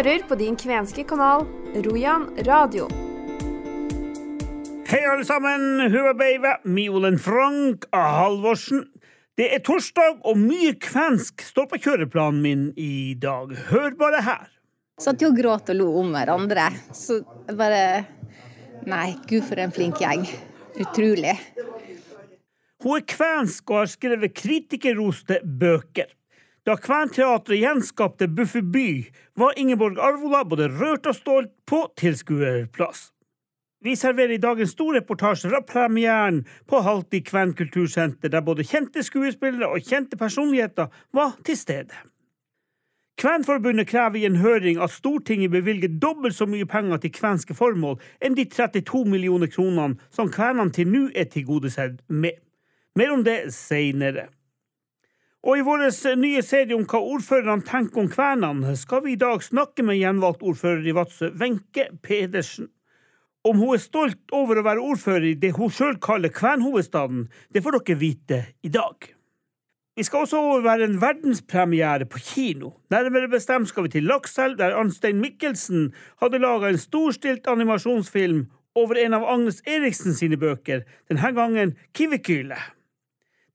hører på din kvenske kanal Rojan radio. Hei, alle sammen. Høvabeive, Miolen Frank Halvorsen. Det er torsdag, og mye kvensk står på kjøreplanen min i dag. Hør bare her. Satt jo og gråt og lo om hverandre. Så bare Nei, gud for en flink gjeng. Utrolig. Hun er kvensk og har skrevet kritikerroste bøker. Da Kventeatret gjenskapte Buffer by, var Ingeborg Arvola både rørt og stolt på tilskuerplass. Vi serverer i dag en stor reportasje fra premieren på Halti Kvenkultursenter, der både kjente skuespillere og kjente personligheter var til stede. Kvenforbundet krever i en høring at Stortinget bevilger dobbelt så mye penger til kvenske formål enn de 32 millioner kronene som kvenene til nå er tilgodesett med. Mer om det seinere. Og i vår nye serie om hva ordførerne tenker om kvenene, skal vi i dag snakke med gjenvalgt ordfører i Vadsø, Wenche Pedersen. Om hun er stolt over å være ordfører i det hun sjøl kaller kvenhovedstaden, det får dere vite i dag. Vi skal også være en verdenspremiere på kino. Nærmere bestemt skal vi til Lakselv, der Arnstein Mikkelsen hadde laga en storstilt animasjonsfilm over en av Agnes Eriksen sine bøker, denne gangen Kivikyle.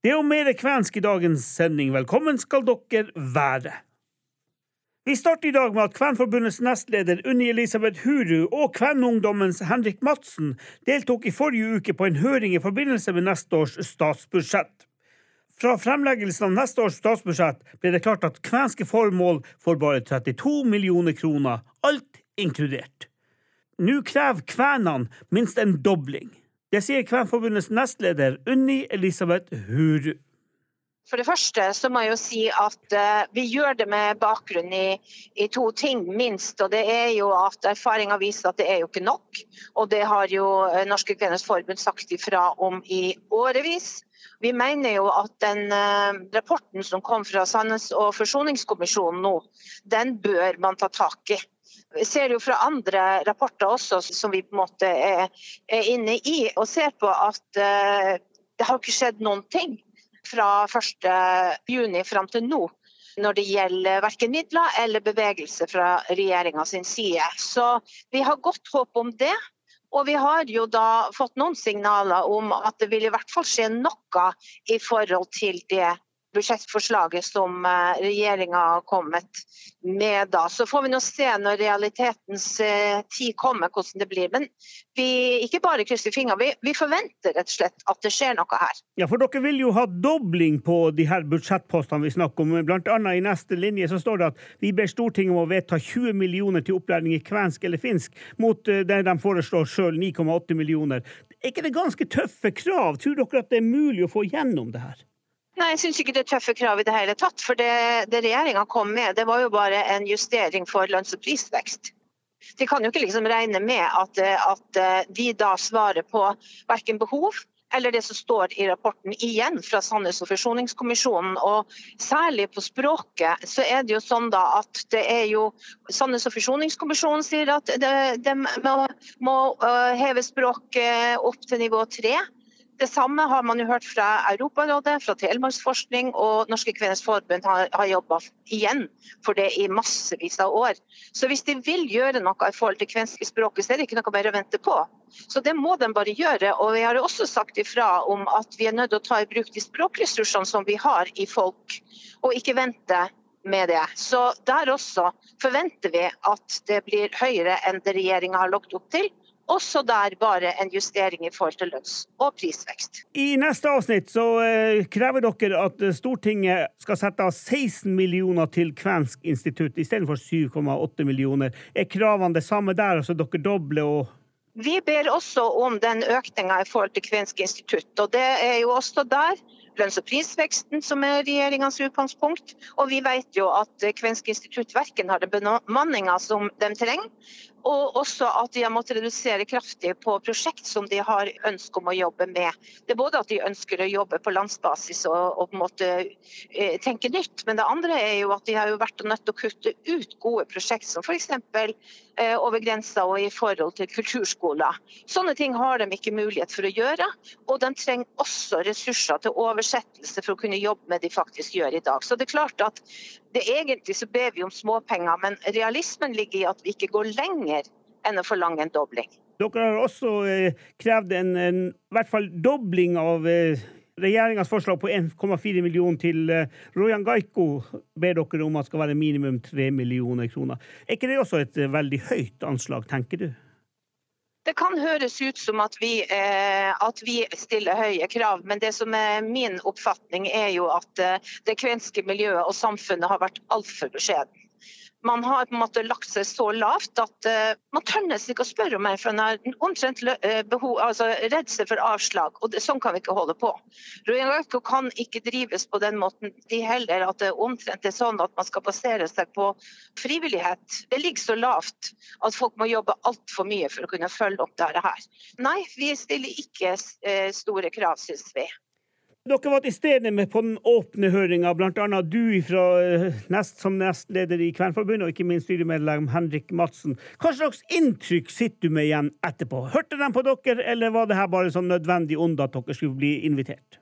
Det og mer kvensk i dagens sending. Velkommen skal dere være. Vi starter i dag med at Kvenforbundets nestleder Unni Elisabeth Huru og Kvenungdommens Henrik Madsen deltok i forrige uke på en høring i forbindelse med neste års statsbudsjett. Fra fremleggelsen av neste års statsbudsjett ble det klart at kvenske formål får bare 32 millioner kroner, alt inkludert. Nå krever kvenene minst en dobling. Det sier Kvenforbundets nestleder Unni Elisabeth Huru. For det første så må jeg jo si at uh, vi gjør det med bakgrunn i, i, to ting, minst. Og det er jo at erfaringa viser at det er jo ikke nok. Og det har jo uh, Norske Kvinners Forbund sagt ifra om i årevis. Vi mener jo at den uh, rapporten som kom fra Sannhets- og forsoningskommisjonen nå, den bør man ta tak i. Ser jo fra andre rapporter også, som vi på en måte er, er inne i, og ser på at eh, det har ikke skjedd noen ting fra 1.6 fram til nå når det gjelder verken midler eller bevegelse fra regjeringa sin side. Så vi har godt håp om det. Og vi har jo da fått noen signaler om at det vil i hvert fall skje noe i forhold til det budsjettforslaget som eh, regjeringa har kommet med da. Så får vi nå se når realitetens eh, tid kommer, hvordan det blir. Men vi ikke bare krysser fingre, vi, vi, forventer rett og slett at det skjer noe her. Ja, for dere vil jo ha dobling på de her budsjettpostene vi snakker om. Blant annet i neste linje så står det at vi ber Stortinget om å vedta 20 millioner til opplæring i kvensk eller finsk, mot eh, det de foreslår sjøl, 9,8 millioner. Er ikke det ganske tøffe krav? Tror dere at det er mulig å få gjennom det her? Nei, Jeg syns ikke det er tøffe krav i det hele tatt. For det, det regjeringa kom med, det var jo bare en justering for lønns- og prisvekst. De kan jo ikke liksom regne med at, at de da svarer på verken behov eller det som står i rapporten igjen fra Sannhets- og forsoningskommisjonen. Og særlig på språket så er det jo sånn da at det er jo Sannhets- og forsoningskommisjonen sier at de må, må øh, heve språket opp til nivå tre. Det samme har man jo hørt fra Europarådet, fra Telemarksforskning og Norske Kvinners Forbund har, har jobba igjen for det i massevis av år. Så hvis de vil gjøre noe i forhold til kvenske språket, så er det ikke noe mer å vente på. Så det må de bare gjøre. Og vi har også sagt ifra om at vi er nødt til å ta i bruk de språkressursene som vi har i folk, og ikke vente med det. Så der også forventer vi at det blir høyere enn det regjeringa har lagt opp til. Også der bare en justering i forhold til lønns- og prisvekst. I neste avsnitt så eh, krever dere at Stortinget skal sette av 16 millioner til Kvensk institutt istedenfor 7,8 millioner. Er kravene det samme der, altså dere dobler og Vi ber også om den økninga i forhold til Kvensk institutt. og Det er jo også der lønns- og prisveksten som er regjeringas utgangspunkt. Og vi vet jo at Kvensk institutt verken har den bemanninga som de trenger, og også at de har måttet redusere kraftig på prosjekt som de har ønske om å jobbe med. Det er både at de ønsker å jobbe på landsbasis og, og på en måte eh, tenke nytt, men det andre er jo at de har jo vært nødt til å kutte ut gode prosjekt som f.eks. eh, over grensa og i forhold til kulturskoler. Sånne ting har de ikke mulighet for å gjøre. Og de trenger også ressurser til oversettelse for å kunne jobbe med det de faktisk gjør i dag. Så det er klart at det egentlig så ber vi om småpenger, men realismen ligger i at vi ikke går lenger enn å forlange en dobling. Dere har også eh, krevd en, en i hvert fall dobling av eh, regjeringas forslag på 1,4 millioner til eh, Rojan Gaiko ber dere om at skal være minimum 3 millioner kroner. Er ikke det også et uh, veldig høyt anslag, tenker du? Det kan høres ut som at vi, eh, at vi, stiller høye krav, men det som er min oppfatning er jo at eh, det kvenske miljøet og samfunnet har vært altfor beskjeden man har på en måte lagt seg så lavt at uh, man tør nesten ikke å spørre om mer, for man har omtrent uh, behov, altså, redd seg for avslag. og det, Sånn kan vi ikke holde på. Rojangarko kan ikke drives på den måten de heller, at det omtrent er sånn at man skal basere seg på frivillighet. Det ligger så lavt at folk må jobbe altfor mye for å kunne følge opp dette her. Nei, vi stiller ikke uh, store krav, syns vi. Dere var til stede med på den åpne høringa, bl.a. du fra, eh, nest, som nestleder i Kvernforbundet, og ikke minst styremedlem Henrik Madsen. Hva slags inntrykk sitter du med igjen etterpå? Hørte de på dere, eller var det her bare sånn nødvendig onde at dere skulle bli invitert?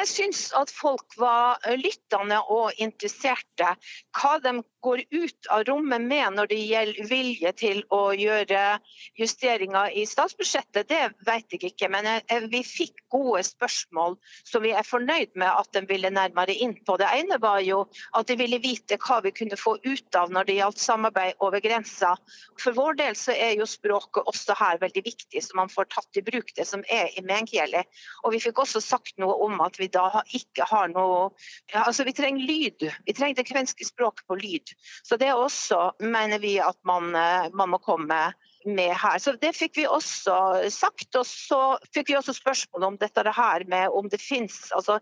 Jeg syns at folk var lyttende og interesserte. Hva de går ut av rommet med når det gjelder vilje til å gjøre justeringer i statsbudsjettet, det vet jeg ikke. Men vi fikk gode spørsmål som vi er fornøyd med at de ville nærmere inn på. Det ene var jo at de ville vite hva vi kunne få ut av når det gjaldt samarbeid over grensa. For vår del så er jo språket også her veldig viktig, så man får tatt i bruk det som er i Mengieli. Og vi fikk også sagt noe om at vi da ikke har noe ja, Altså vi trenger lyd. Vi trenger det kvenske språket på lyd. Så det også mener vi at man, eh, man må komme med her. Så Det fikk vi også sagt. Og så fikk vi også spørsmål om dette her med om det fins altså,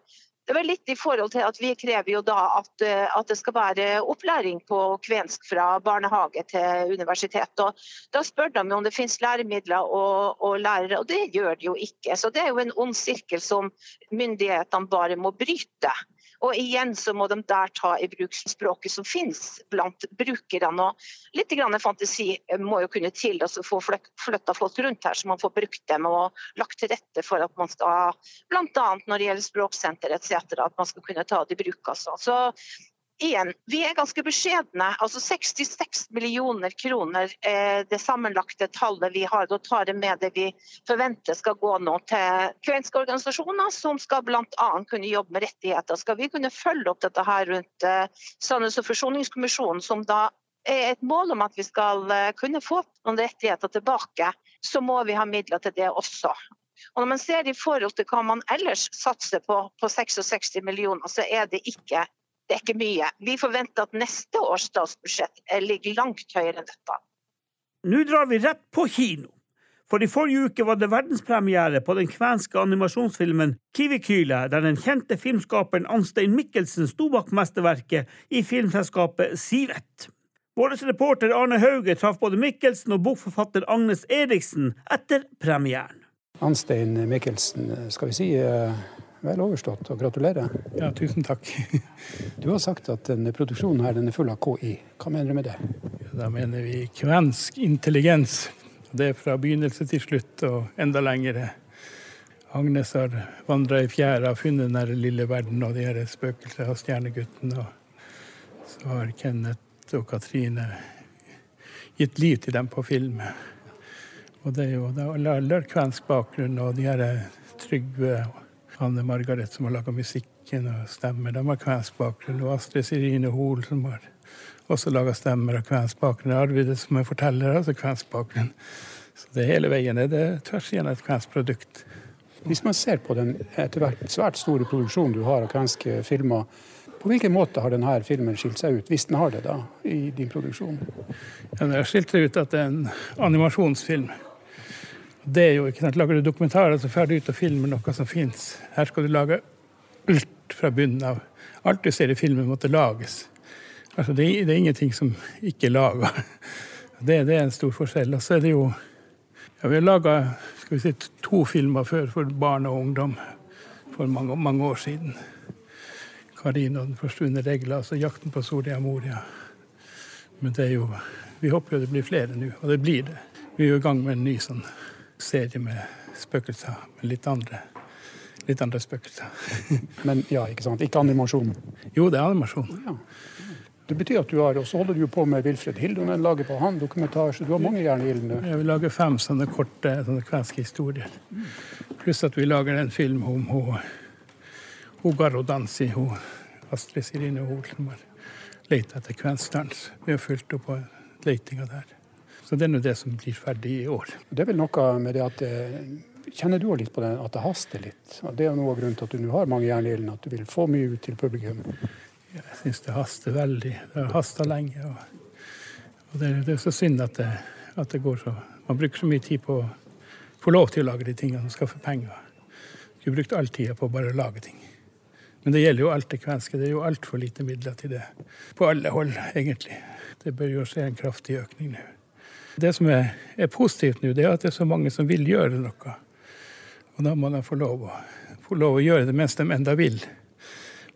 det var litt i forhold til at Vi krever jo da at, eh, at, det skal være opplæring på kvensk fra barnehage til universitet. og Da spør de om det finnes læremidler og, og, lærere, og det gjør det jo ikke. Så Det er jo en ond sirkel som myndighetene bare må bryte. Og igjen så må de der ta i bruk språket som finnes blant brukerne. Og litt grann fantasi må jo kunne til å få flytta folk rundt her, så man får brukt dem og lagt til rette for at man skal, bl.a. når det gjelder språksenter etc., at man skal kunne ta det i bruk. Altså. Så igjen, vi er ganske beskjedne. Altså 66 millioner kroner er det sammenlagte tallet vi har. Da tar det med det vi forventer skal gå nå til kvenske organisasjoner, som skal bl.a. kunne jobbe med rettigheter. Skal vi kunne følge opp dette her rundt Sannhets- og forsoningskommisjonen, som da er et mål om at vi skal uh, kunne få noen rettigheter tilbake, så må vi ha midler til det også. Og når man ser i forhold til hva man ellers satser på, på 66 millioner, så er det ikke det er ikke mye. Vi forventer at neste års statsbudsjett ligger langt høyere enn dette. Nå drar vi rett på kino. For i forrige uke var det verdenspremiere på den kvenske animasjonsfilmen Kivikyle, der den kjente filmskaperen Anstein Mikkelsen sto bak mesterverket i filmselskapet Sivet. Vår reporter Arne Hauge traff både Mikkelsen og bokforfatter Agnes Eriksen etter premieren. Anstein Mikkelsen, skal vi si eh, vel overstått, og gratulerer. Ja, tusen takk. Du har sagt at denne produksjonen her den er full av KI. Hva mener du med det? Ja, da mener vi kvensk intelligens. Det er fra begynnelse til slutt og enda lengre. Agnes har vandra i fjæra og funnet den lille verden og de her spøkelsene av Stjernegutten. Og så har Kenneth og Katrine gitt liv til dem på film. Og det er jo da kvensk bakgrunn og de her Trygve og Anne Margaret som har laga musikken og stemmer. De har kvensk bakgrunn. Og Astrid Sirine Hoel som har også laga stemmer av kvensk bakgrunn. Arvid som er forteller, altså kvensk bakgrunn. Så det hele veien er det tvers igjen et kvensk produkt. Hvis man ser på den etter hvert svært store produksjonen du har av kvenske filmer, på hvilken måte har denne filmen skilt seg ut, hvis den har det da, i din produksjon? Ja, den har skilt seg ut at det er en animasjonsfilm. Det er jo ikke sant, Lager du dokumentarer, så drar du ut og filmer noe som fins. Her skal du lage alt fra bunnen av. Alt du ser i filmen, måtte lages. Altså, det, det er ingenting som ikke er laga. Det, det, er en stor forskjell. Og så er det jo ja, Vi har laga si, to filmer før for barn og ungdom for mange, mange år siden. 'Karin og den forsvunne regla', altså 'Jakten på Soria Moria'. Men det er jo vi håper jo det blir flere nå, og det blir det. Vi er jo i gang med en ny sånn serie med spøkelser, med litt andre, litt andre spøkelser. Men ja, ikke sant? Ikke animasjon. Jo, det er animasjon. Ja. Det betyr at du har, og så holder du på med Wilfred Hildonen, lager på han dokumentar, så du har mange jern i ilden nå. Jeg vil lage fem sånne korte sånne kvenske historier. Pluss at vi lager en film om hun, hun Garodansi, hun Astrid Sirine Hoel, som har lett etter kvensk dans. Vi har fulgt opp på letinga der. Så det er nå det som blir ferdig i år. Det er vel noe med det at Kjenner du litt på det, at det haster litt? Det er noe av grunnen til at du nå har mange jern i ilden, at du vil få mye ut til publikum. Jeg syns det haster veldig. Det har hasta lenge. Og, og det, det, er så synd at det, at det, går så Man bruker så mye tid på å få lov til å lage de tingene og skaffe penger. Skulle brukt all tida på bare å lage ting. Men det gjelder jo alt det kvenske. Det er jo altfor lite midler til det på alle hold, egentlig. Det bør jo skje en kraftig økning nå. Det som er, er positivt nå, det er at det er så mange som vil gjøre noe. Og da må de få lov, å, få lov å gjøre det mens de enda vil.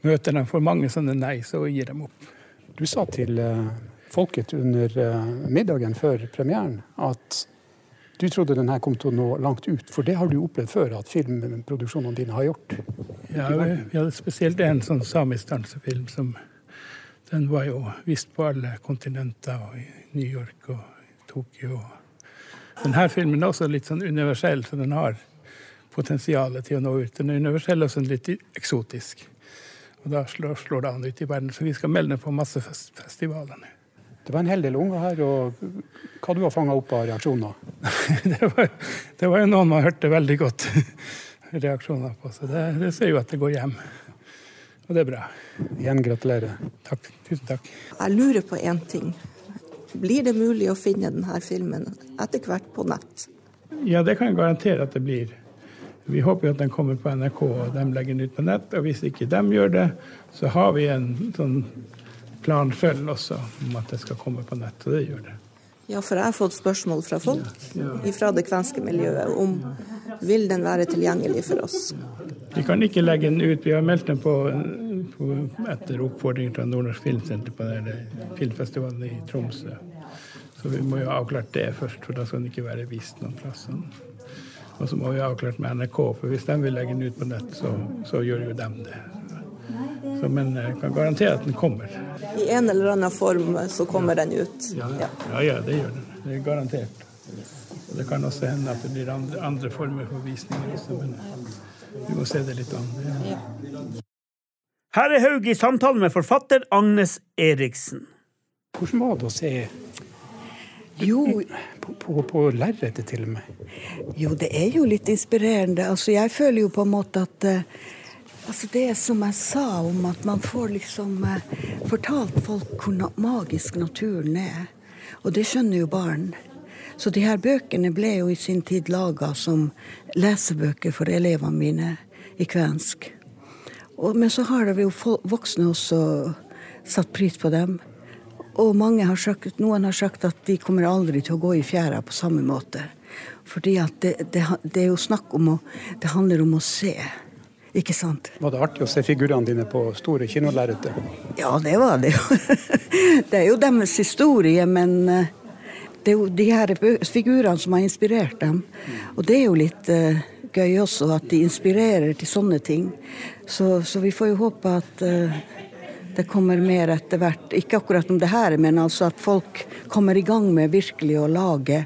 Møter de for mange sånne nei, så gir de opp. Du sa til uh, folket under uh, middagen før premieren at du trodde denne kom til å nå langt ut, for det har du opplevd før at filmproduksjonene dine har gjort? Ja, vi hadde spesielt en sånn samisk dansefilm som den var jo vist på alle kontinenter, og i New York og Tokyo. Denne filmen er også litt sånn universell, så den har potensialet til å nå ut. Den er universell og sånn litt eksotisk. Og da slår, slår, det an ute i verden. Så vi skal melde på masse fest festivaler nå. Det var en hel del unger her, og hva du har fanga opp av reaksjoner? det, var, det var jo noen man hørte veldig godt reaksjoner på, så det, det ser jo at det går hjem. Og det er bra. Igjen gratulerer. Takk. Tusen takk. Jeg lurer på én ting. Blir det mulig å finne denne filmen etter hvert på nett? Ja, det kan jeg garantere at det blir. Vi håper jo at den kommer på NRK og de legger den ut på nett. Og hvis ikke de gjør det, så har vi en sånn plan selv også om at det skal komme på nett. Og det gjør det. Ja, for jeg har fått spørsmål fra folk ja, ja. fra det kvenske miljøet om vil den være tilgjengelig for oss. Vi kan ikke legge den ut. Vi har meldt den på, på etter oppfordring fra Nordnorsk Filmsenter på filmfestivalen i Tromsø. Så vi må jo ha avklart det først, for da skal den ikke være vist noen plass. Og så må vi ha avklart med NRK, for hvis de vil legge den ut på nett, så, så gjør jo dem det. Så, men jeg kan garantere at den kommer. I en eller annen form så kommer den ut? Ja, ja, ja det gjør den. Det er garantert. Og det kan også hende at det blir andre, andre former for visninger også, men vi må se det litt an. Her er Haug i samtale med forfatter Agnes Eriksen. Hvordan var det å se jo, på, på, på lerretet til og med? Jo, det er jo litt inspirerende. Altså, jeg føler jo på en måte at uh, Altså Det som jeg sa om at man får liksom uh, fortalt folk hvor magisk naturen er. Og det skjønner jo barn. Så de her bøkene ble jo i sin tid laga som lesebøker for elevene mine i kvensk. Og, men så har det jo voksne også satt pris på dem. Og mange har sagt, noen har sagt at de kommer aldri til å gå i fjæra på samme måte. Fordi at det, det, det er jo snakk om å Det handler om å se. Ikke sant? Var det artig å se figurene dine på store kinolerreter? Ja, det var det jo. det er jo deres historie, men eh, det er jo de her figurene som har inspirert dem. Og det er jo litt uh, gøy også at de inspirerer til sånne ting. Så, så vi får jo håpe at uh, det kommer mer etter hvert. Ikke akkurat om det her, men altså at folk kommer i gang med virkelig å lage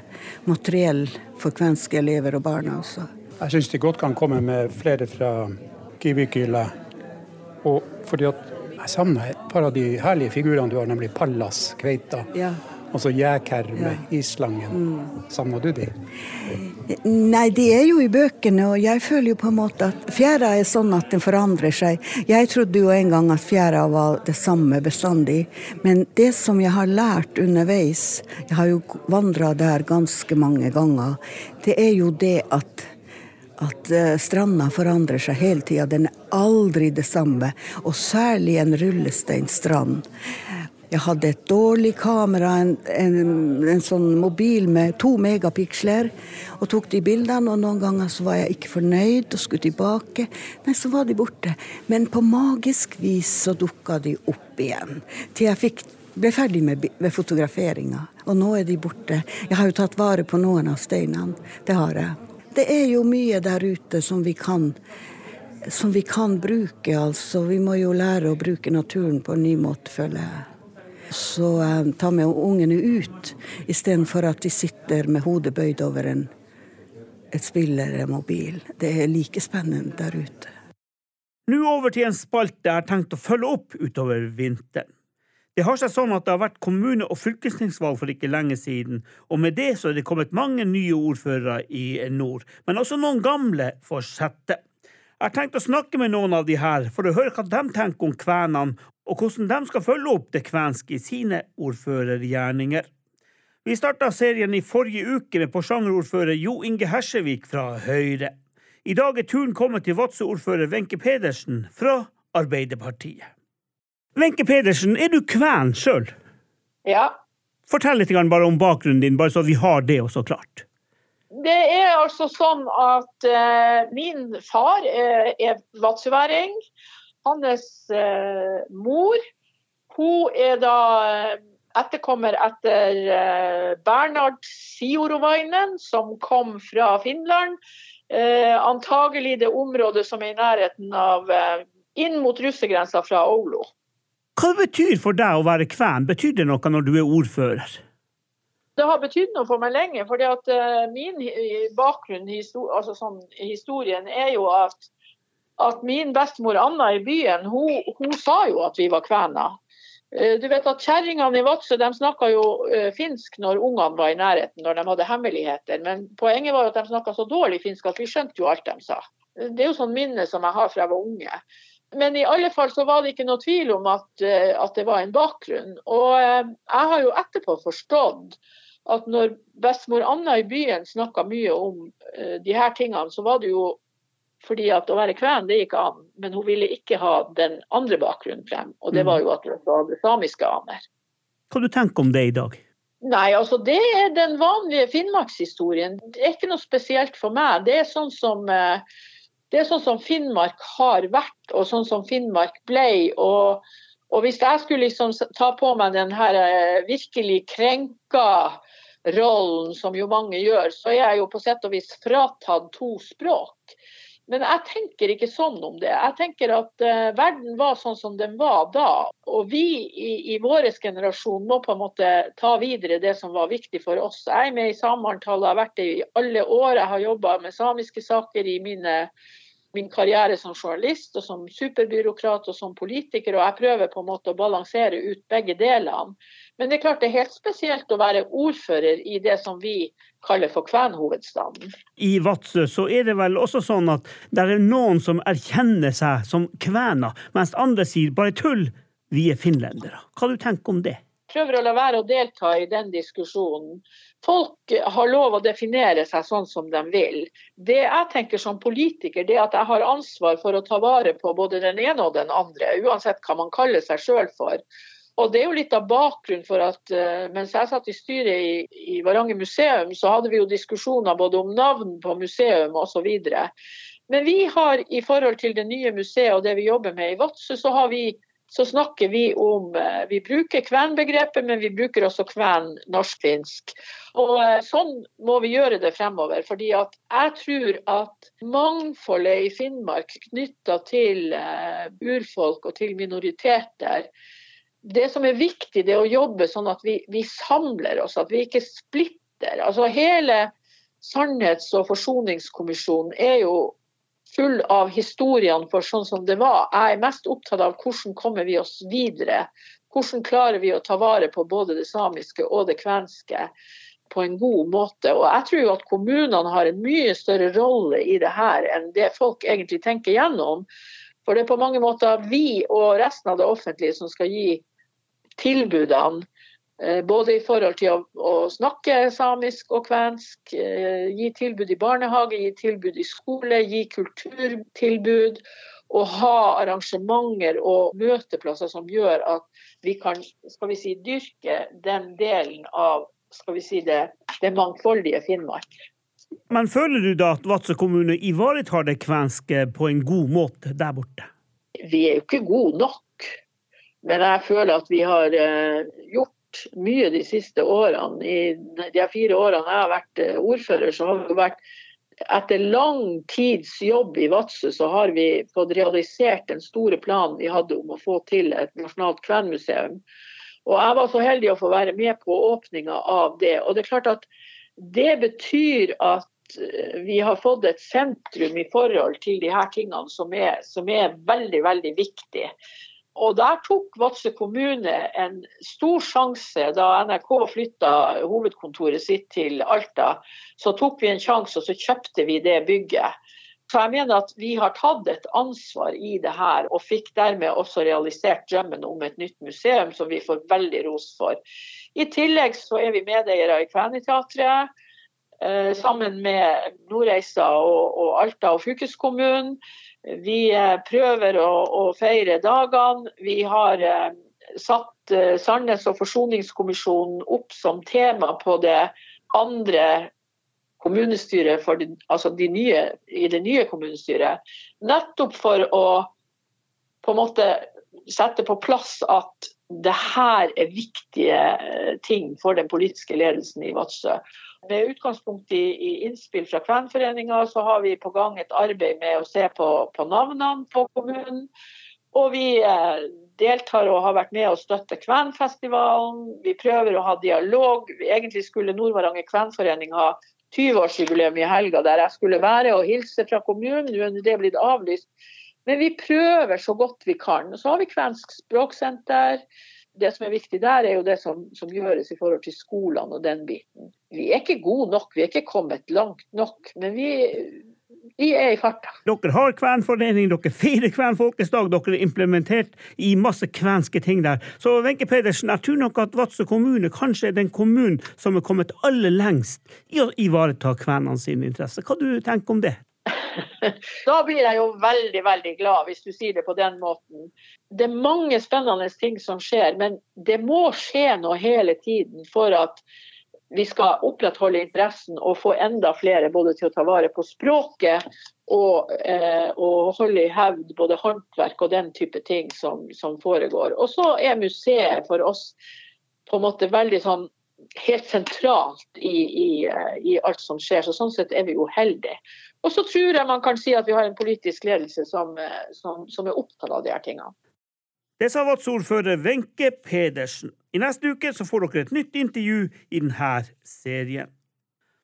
materiell for kvenske elever og barna også. Jeg syns de godt kan komme med flere fra Kivikyle. Og fordi at jeg savner et par av de herlige figurene du har, nemlig Pallas, kveita. Ja. Og så jækerme, ja. slangen. Mm. Savner du de? Nei, de er jo i bøkene, og jeg føler jo på en måte at fjæra er sånn at den forandrer seg. Jeg trodde jo en gang at fjæra var det samme bestandig, men det som jeg har lært underveis, jeg har jo vandra der ganske mange ganger, det er jo det at at eh, stranda forandrer seg hele tida. Den er aldri det samme, og særlig en rullesteinstrand. Jeg hadde et dårlig kamera, en, en, en, sånn mobil med to megapiksler, og tok de bildene. Og noen ganger så var jeg ikke fornøyd og skulle tilbake. Nei, så var de borte. Men på magisk vis så dukka de opp igjen. Til jeg fikk ble ferdig med, med fotograferinga. Og nå er de borte. Jeg har jo tatt vare på noen av steinene. Det har jeg. Det er jo mye der ute som vi kan som vi kan bruke, altså. Vi må jo lære å bruke naturen på en ny måte, føler jeg. Så tar vi ungene ut, istedenfor at de sitter med hodet bøyd over en, et spill eller en mobil. Det er like spennende der ute. Nå over til en spalte jeg har tenkt å følge opp utover vinteren. Det har seg sånn at det har vært kommune- og fylkestingsvalg for ikke lenge siden, og med det så er det kommet mange nye ordførere i nord, men også noen gamle får sette. Jeg har tenkt å snakke med noen av de her for å høre hva de tenker om kvenene, og hvordan de skal følge opp det kvenske i sine ordførergjerninger. Vi starta serien i forrige uke med Porsanger-ordfører Jo Inge Hersevik fra Høyre. I dag er turen kommet til Vadsø-ordfører Wenche Pedersen fra Arbeiderpartiet. Wenche Pedersen, er du kven sjøl? Ja. Fortell litt bare om bakgrunnen din, bare så vi har det også klart. Det er altså sånn at eh, min far eh, er vadsøværing. Hans eh, mor hun er da etterkommer etter Bernhard Siorovainen, som kom fra Finland. antagelig det området som er i nærheten av inn mot russergrensa fra Oulu. Hva betyr for deg å være kven? Betyr det noe når du er ordfører? Det har betydd noe for meg lenge. fordi at uh, Min bakgrunn altså sånn, historien er jo at, at min bestemor Anna i byen, hun, hun, sa jo at vi var kvener. Uh, du vet at Kjerringene i Vadsø de snakka jo uh, finsk når ungene var i nærheten, når de hadde hemmeligheter. Men poenget var at de snakka så dårlig finsk at vi skjønte jo alt de sa. Det er jo sånn minne som jeg har fra jeg var unge. Men i alle fall så var det ikke noe tvil om at, eh, at det var en bakgrunn. Og eh, jeg har jo etterpå forstått at når bestemor Anna i byen snakka mye om uh, de her tingene, så var det jo fordi at å være kven, det gikk an. Men hun ville ikke ha den andre bakgrunnen frem, og det var jo at hun hadde samiske aner. Hva du tenker om det i dag? Nei, altså det er den vanlige finnmarkshistorien. Det er ikke noe spesielt for meg. Det er sånn som uh, det er sånn som Finnmark har vært, og sånn som Finnmark ble. Og, og hvis jeg skulle liksom ta på meg den her eh, virkelig krenka rollen, som jo mange gjør, så er jeg jo på sett og vis fratatt to språk. Men jeg tenker ikke sånn om det. Jeg tenker at uh, verden var sånn som den var da. Og vi i, i vår generasjon må på en måte ta videre det som var viktig for oss. Jeg er med i Samantall, har vært det i alle år. Jeg har jobba med samiske saker i mine, min karriere som journalist og som superbyråkrat og som politiker. Og jeg prøver på en måte å balansere ut begge delene. Men det er klart det er helt spesielt å være ordfører i det som vi kaller for kvenhovedstaden. I Vadsø så er det vel også sånn at det er noen som erkjenner seg som kvener, mens andre sier bare tull, vi er finlendere. Hva du tenker om det? prøver å la være å delta i den diskusjonen. Folk har lov å definere seg sånn som de vil. Det jeg tenker som politiker, det er at jeg har ansvar for å ta vare på både den ene og den andre, uansett hva man kaller seg sjøl for. Og Det er jo litt av bakgrunnen for at uh, mens jeg satt i styret i, i Varanger museum, så hadde vi jo diskusjoner både om navn på museum osv. Men vi har i forhold til det nye museet og det vi jobber med i Vadsø, så, så, snakker vi om uh, Vi bruker kvenbegrepet, men vi bruker også kven norsk-finsk. Og uh, Sånn må vi gjøre det fremover. fordi jeg tror at mangfoldet i Finnmark knytta til urfolk og til minoriteter det som er viktig, det er å jobbe sånn at vi, vi samler oss, at vi ikke splitter. Altså Hele Sannhets- og forsoningskommisjonen er jo full av historiene for sånn som det var. Jeg er mest opptatt av hvordan kommer vi oss videre. Hvordan klarer vi å ta vare på både det samiske og det kvenske på en god måte. Og jeg tror jo at kommunene har en mye større rolle i det her enn det folk egentlig tenker gjennom. For det er på mange måter vi og resten av det offentlige som skal gi tilbudene. Eh, både i forhold til å, snakke samisk og kvensk, eh, gi tilbud i barnehage, gi tilbud i skole, gi kulturtilbud. Og ha arrangementer og møteplasser som gjør at vi kan skal vi si, dyrke den delen av skal vi si det, det mangfoldige Finnmark. Men føler du da at Vadsø kommune ivaretar det kvenske på en god måte der borte? Vi er jo ikke gode nok. Men jeg føler at vi har gjort mye de siste årene. I de fire årene jeg har vært ordfører, så har vi vært etter lang tids jobb i Vadsø, så har vi fått realisert den store planen vi hadde om å få til et nasjonalt kvenmuseum. Og jeg var så heldig å få være med på åpninga av det. Og det er klart at det betyr at eh, vi har fått et sentrum i forhold til de her tingene som er, som er veldig, veldig viktig. Og der tok Vadsø kommune en stor sjanse da NRK flytta hovedkontoret sitt til Alta. Så tok vi en sjanse, og så kjøpte vi det bygget. Så jeg mener at vi har tatt et ansvar i det her, og fikk dermed også realisert drømmen om et nytt museum, som vi får veldig ros for. I tillegg så er vi medeiere i Kveniteatret. Eh, sammen med Nordreisa og, og Alta og fylkeskommunen. Vi eh, prøver å, å feire dagene. Vi har eh, satt eh, Sandnes og forsoningskommisjonen opp som tema på det andre kommunestyret de, altså de nye, i det nye kommunestyret. Nettopp for å på en måte sette på plass at det her er viktige ting for den politiske ledelsen i Vadsø. Med utgangspunkt i, i innspill fra Kvenforeninga, så har vi på gang et arbeid med å se på, på navnene på kommunen. Og vi eh, deltar og har vært med å støtte Kvenfestivalen. Vi prøver å ha dialog. Egentlig skulle Nord-Varanger Kvenforening ha 20-årsjubileum i helga, der jeg skulle være og hilse fra kommunen. Nå er det blitt avlyst. Men vi prøver så godt vi kan. Så har vi Kvensk språksenter det som er viktig der, er jo det som, som, gjøres i forhold til skolene og den biten. Vi er ikke gode nok, vi er ikke kommet langt nok, men vi, vi er i farta. Dere har kvenforening, dere feirer kvenfolkesdag, dere har implementert i masse kvenske ting der. Så Wenche Pedersen, jeg tror nok at Vadsø kommune kanskje er den kommunen som er kommet aller lengst i å ivareta kvenene sine interesser. Hva du tenker om det? Da blir jeg jo veldig, veldig glad, hvis du sier det på den måten. Det er mange spennende ting som skjer, men det må skje noe hele tiden for at vi skal opprettholde interessen og få enda flere både til å ta vare på språket og, eh, og holde i hevd både håndverk og den type ting som, som foregår. Og så er museet for oss på en måte veldig sånn helt sentralt i, i, eh, i alt som skjer. Så sånn sett er vi jo heldige. Og så tror jeg man kan si at vi har en politisk ledelse som, eh, som, som er opptatt av de her tingene. Det sa Vadsordfører Wenche Pedersen. I neste uke så får dere et nytt intervju i denne serien.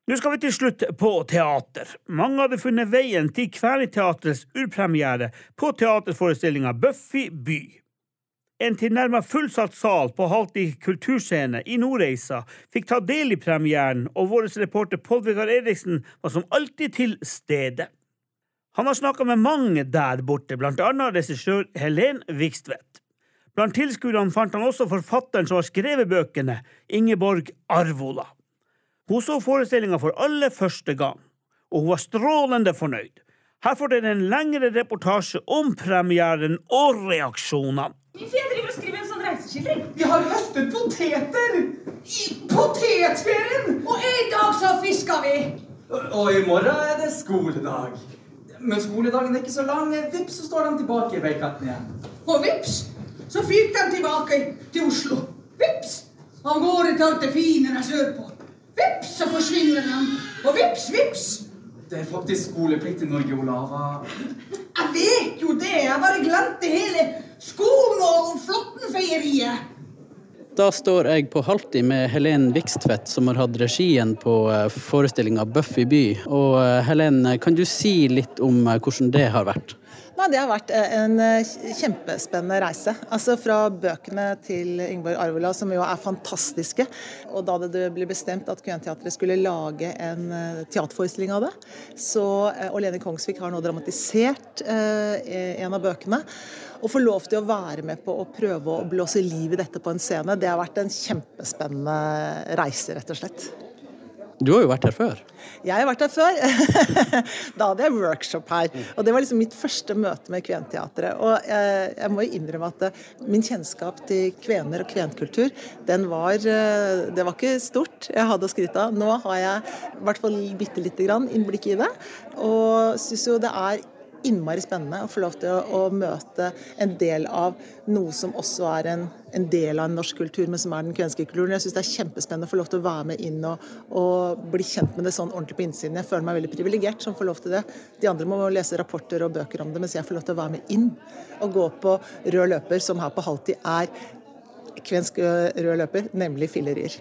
Nå skal vi til slutt på teater. Mange hadde funnet veien til Kvelerteatrets urpremiere på teaterforestillinga Buffy by. En tilnærmet fullsatt sal på Halti kulturscene i Nordreisa fikk ta del i premieren, og vår reporter Pål Vegard Eriksen var som alltid til stede. Han har snakka med mange der borte, blant annet regissør Helen Vikstvedt. Blant tilskuerne fant han også forfatteren som har skrevet bøkene, Ingeborg Arvola. Hun så forestillinga for aller første gang, og hun var strålende fornøyd. Her får dere en lengre reportasje om premieren og reaksjonene. Min jeg driver og skriver en sånn reiseskildring. Vi har høstet poteter! I potetferien! Og i dag så fisker vi! Og i morgen er det skoledag. Men skoledagen er ikke så lang. Vips, så står de tilbake i veikatten igjen. Og vips, så fikk de tilbake til Oslo. Vips, av gårde til alt det fine der sørpå. Vips, så forsvinner de. Og vips, vips. Det er faktisk skoleplikt i Norge, Olava. Jeg vet jo det. Jeg bare glemte hele Skolen og Flåttenfeieriet! Da står jeg på halvtid med Helen Vikstvedt, som har hatt regien på eh, forestillinga Buffy by. Og eh, Helen, kan du si litt om eh, hvordan det har vært? Nei, Det har vært en kjempespennende reise. Altså Fra bøkene til Yngborg Arvola, som jo er fantastiske. Og da det ble bestemt at Kventeatret skulle lage en teaterforestilling av det, så og Lene Kongsvik har nå dramatisert en av bøkene. Å få lov til å være med på å prøve å blåse liv i dette på en scene, det har vært en kjempespennende reise, rett og slett. Du har jo vært her før? Jeg har vært her før. da hadde jeg workshop her. Og det var liksom mitt første møte med Kventeatret. Og jeg, jeg må jo innrømme at eh, min kjennskap til kvener og kvenkultur, den var eh, Det var ikke stort jeg hadde å skryte av. Nå har jeg i hvert fall bitte lite grann innblikk i det. Og syns jo det er innmari spennende å få lov til å, å møte en del av noe som også er en, en, del av en norsk kultur, men som er den kvenske kulturen. Jeg syns det er kjempespennende å få lov til å være med inn og, og, bli kjent med det sånn ordentlig på innsiden. Jeg føler meg veldig privilegert som får lov til det. De andre må lese rapporter og bøker om det, mens jeg får lov til å være med inn og gå på rød løper, som her på halvtid er kvensk rød løper, nemlig fillerier.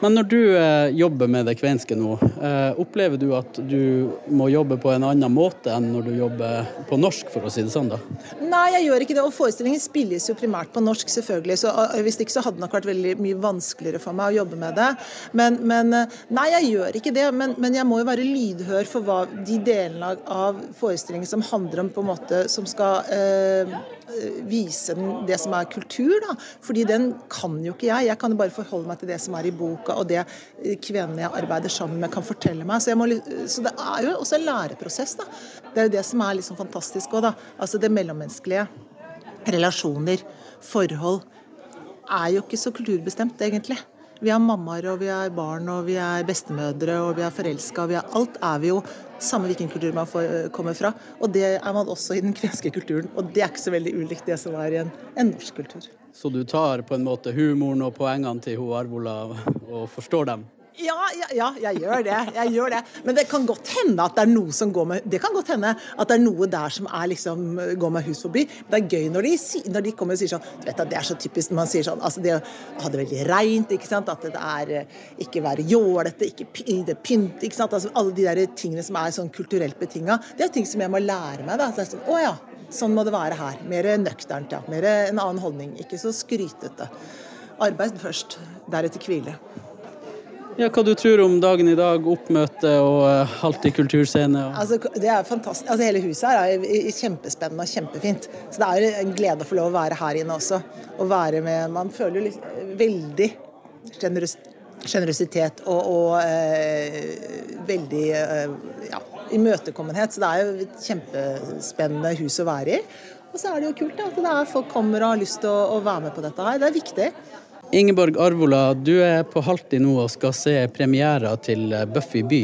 Men når du eh, jobber med det kvenske nå, eh, opplever du at du må jobbe på en annen måte enn når du jobber på norsk, for å si det sånn? da? Nei, jeg gjør ikke det. Og forestillingen spilles jo primært på norsk, selvfølgelig. Så hvis ikke så hadde det nok vært veldig mye vanskeligere for meg å jobbe med det. Men, men uh, nei, jeg gjør ikke det. Men, men, jeg må jo være lydhør for hva de delene av forestillingen som handler om på en måte som skal uh, vise det som er kultur, da. Fordi den kan jo ikke jeg. Jeg kan jo bare forholde meg til det som er i boka og det kvenene jeg arbeider sammen med, kan fortelle meg. Så, må, så, det er jo også en læreprosess. da. Det er jo det som er liksom fantastisk òg, da. Altså det mellommenneskelige. Relasjoner, forhold. Er jo ikke så kulturbestemt, egentlig. Vi er mammaer, og vi er barn, og vi er bestemødre, og vi er forelska. Alt er vi jo samme hvilken kultur man får, kommer fra. Og det er man også i den kvenske kulturen. Og det er ikke så veldig ulikt det som er i en, en norsk kultur. Så du tar på en måte humoren og poengene til hun Arvola og forstår dem? Ja, ja, ja, jeg gjør det. Jeg gjør det. Men det kan godt hende at det er noe som går med Det kan godt hende at det er noe der som er liksom, går meg hus forbi. Det er gøy når de, når de kommer og sier sånn du vet at Det er så typisk når man sier sånn altså Det å veldig reint, ikke sant. At det er ikke være jålete, ikke pynt, ikke sant. Altså, alle de der tingene som er sånn kulturelt betinga. Det er ting som jeg må lære meg. da. Så det er sånn, å ja, Sånn må det være her. Mer nøkternt, ja. Mer en annen holdning. Ikke så skrytete. Arbeid først, deretter hvile. Ja, Hva du tror om dagen i dag, oppmøte og uh, i kulturscene? Og... Altså, det er fantastisk. Altså, hele huset her er kjempespennende og kjempefint. Så det er en glede å få lov å være her inne også. Og være med Man føler jo litt, veldig sjenerøsitet og, og uh, veldig uh, ja, imøtekommenhet. Så det er jo et kjempespennende hus å være i. Og så er det jo kult at det er folk kommer og har lyst til å, å være med på dette her. Det er viktig. Ingeborg Arvola, du er på halvtid nå og skal se premiera til Buffy by.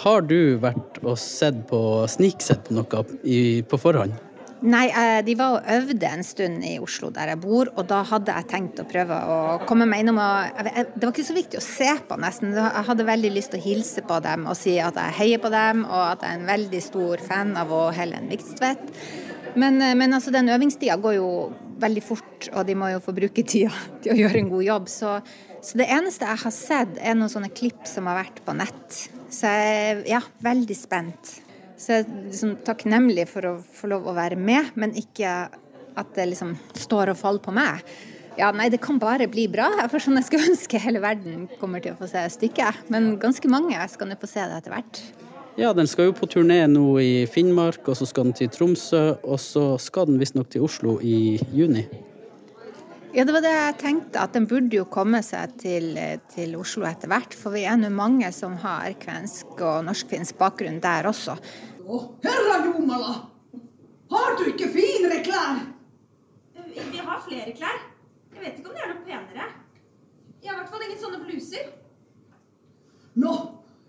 Har du vært og sett på sniksett på noe i, på forhånd? Nei, eh, de var og øvde en stund i Oslo der jeg bor, og da hadde jeg tenkt å prøve å komme meg innom og Det var ikke så viktig å se på, nesten. Jeg hadde veldig lyst til å hilse på dem og si at jeg heier på dem, og at jeg er en veldig stor fan av Helen Vikstvedt. Men, eh, men altså, den øvingstida går jo veldig fort, og de må jo få bruke tida til å gjøre en god jobb. Så, så det eneste jeg har sett, er noen sånne klipp som har vært på nett. Så jeg er ja, veldig spent. Så jeg er liksom takknemlig for å få lov å være med, men ikke at det liksom står og faller på meg. Ja, nei, det kan bare bli bra. For sånn jeg skulle ønske hele verden kommer til å få se stykket. Men ganske mange skal nå få se det etter hvert. Ja, den skal jo på turné nå i Finnmark, og så skal den til Tromsø, og så skal den visstnok til Oslo i juni. Ja, det var det jeg tenkte, at den burde jo komme seg til, til Oslo etter hvert. For vi er nå mange som har kvensk og norsk-finsk bakgrunn der også. Herra Jomala! Har du ikke finere klær? Vi har flere klær. Jeg vet ikke om det er noe penere. Jeg har i hvert fall ingen sånne bluser. Nå,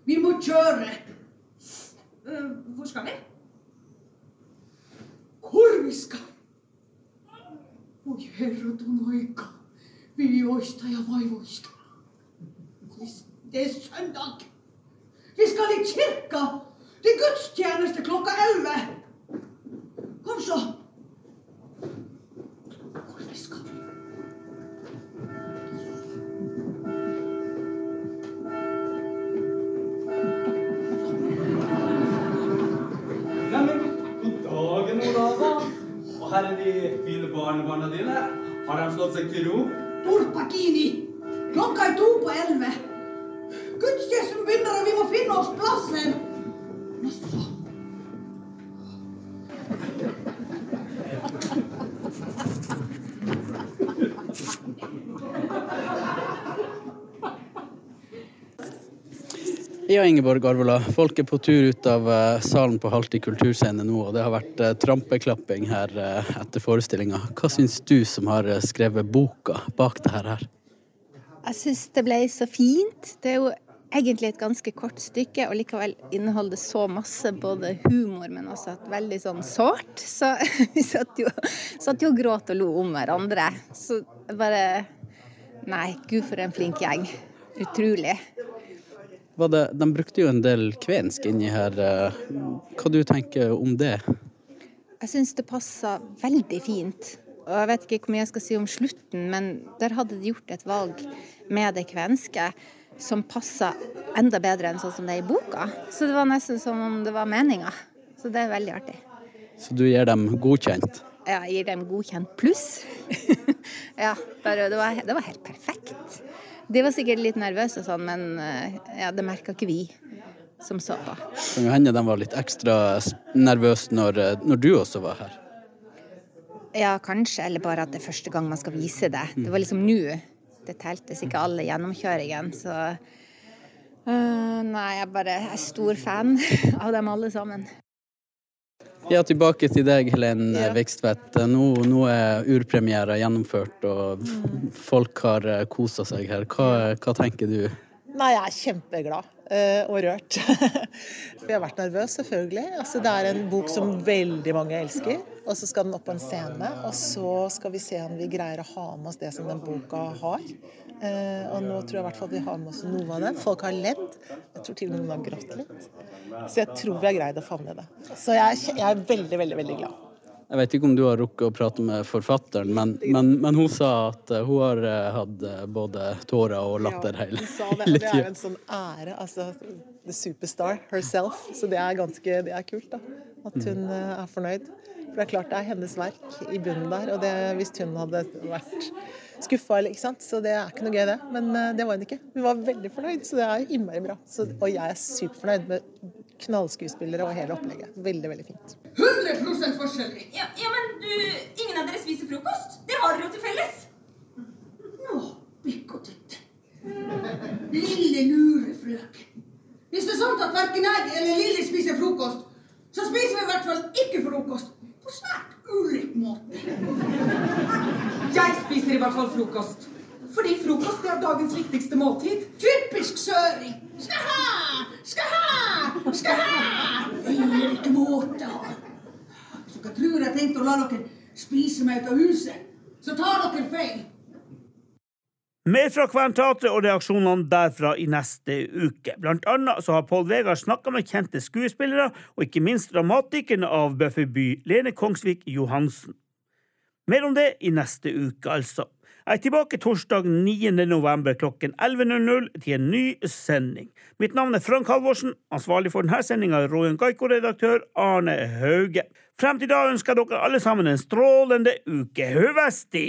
vi må kjøre. Uh, hvor skal vi? Hvor vi skal? Oi, herre Donoika, vi oista ja vaivoista. Det er søndag. Vi skal i kirka. Det er gudstjeneste klokka elleve. Fine barnebarna dine. Har de slått seg til ro? Porpakini. Klokka er to på elleve. Gudstjenesten begynner, og vi må finne oss. Jaså. Ja, Ingeborg Arvola. Folk er på tur ut av uh, salen på Halti kulturscene nå, og det har vært uh, trampeklapping her uh, etter forestillinga. Hva syns du som har skrevet boka bak det her? Jeg syns det ble så fint. Det er jo egentlig et ganske kort stykke, og likevel inneholder så masse både humor, men også et veldig sånn sårt. Så vi satt jo, satt jo og gråt og lo om hverandre. Så bare Nei, gud for en flink gjeng. Utrolig. Det, de brukte jo en del kvensk inni her. Hva du tenker om det? Jeg syns det passa veldig fint. Og jeg vet ikke hvor mye jeg skal si om slutten, men der hadde de gjort et valg med det kvenske som passa enda bedre enn sånn som det er i boka. Så det var nesten som om det var meninga. Så det er veldig artig. Så du gir dem godkjent? Ja, jeg gir dem godkjent pluss. ja, bare, det, var, det, var, helt perfekt. De var sikkert litt nervøse og sånn, men eh, ja, det merka ikke vi som så på. Kan jo hende de var litt ekstra nervøse når, eh, når, du også var her? Ja, kanskje. Eller bare at det er første gang man skal vise det. Det var liksom nå det teltes ikke alle gjennomkjøringen, så uh, Nei, jeg bare er stor fan av dem alle sammen. Ja, tilbake til deg, Helen ja. Vikstvedt. Nå, nå, er urpremiere gjennomført, og folk har eh, kosa seg her. Hva, hva tenker du? Nei, jeg er kjempeglad uh, og rørt. For jeg har vært nervøs, selvfølgelig. Altså, det er en bok som veldig mange elsker. Og så skal den opp på en scene, og så skal vi se om vi greier å ha med oss det som den boka har. Uh, og nå tror jeg i hvert fall vi har med oss noe av det. Folk har ledd. Jeg tror til og med noen har grått litt. Så jeg tror vi har greid å favne det. Så jeg, jeg er veldig, veldig, veldig glad. Jeg vet ikke om du har rukket å prate med forfatteren, men, men, men hun sa at uh, hun har uh, hatt både tårer og latter hele tida. Ja, det, det er jo en sånn ære. Altså, the superstar herself. Så det er ganske det er kult, da. At hun er fornøyd. For det er klart det er hennes verk i bunnen der. Og det, hvis hun hadde vært skuffa. Så det er ikke noe gøy, det. Men det var hun ikke. Hun var veldig fornøyd, så det er innmari bra. Så, og jeg er superfornøyd med knallskuespillere og hele opplegget. Veldig, veldig fint. 100 forskjellig! Ja, ja, men du, ingen av dere spiser frokost? Det har dere jo til felles. Nå, bikkotette. Lille lurefrøken. Hvis det er sant at verken jeg eller Lille spiser frokost, så spiser vi i hvert fall ikke frokost. På svært ulik måte. Jeg spiser i hvert fall frokost. Fordi frokost er dagens viktigste måltid. Typisk søring. Skal ha, skal ha, skal ha! Det gir ikke måte av. Så dere la dere spise meg ut av huset, så tar dere feil. Mer fra Kventeatret og reaksjonene derfra i neste uke. Blant annet så har Pål Vegard snakka med kjente skuespillere, og ikke minst dramatikeren av Bøfferby, Lene Kongsvik Johansen. Mer om det i neste uke, altså. Jeg er tilbake torsdag 9. november klokken 11.00 til en ny sending. Mitt navn er Frank Halvorsen. Ansvarlig for denne sendinga er Rojan Gaiko-redaktør Arne Hauge. Frem til da ønsker jeg dere alle sammen en strålende uke. Høvesti!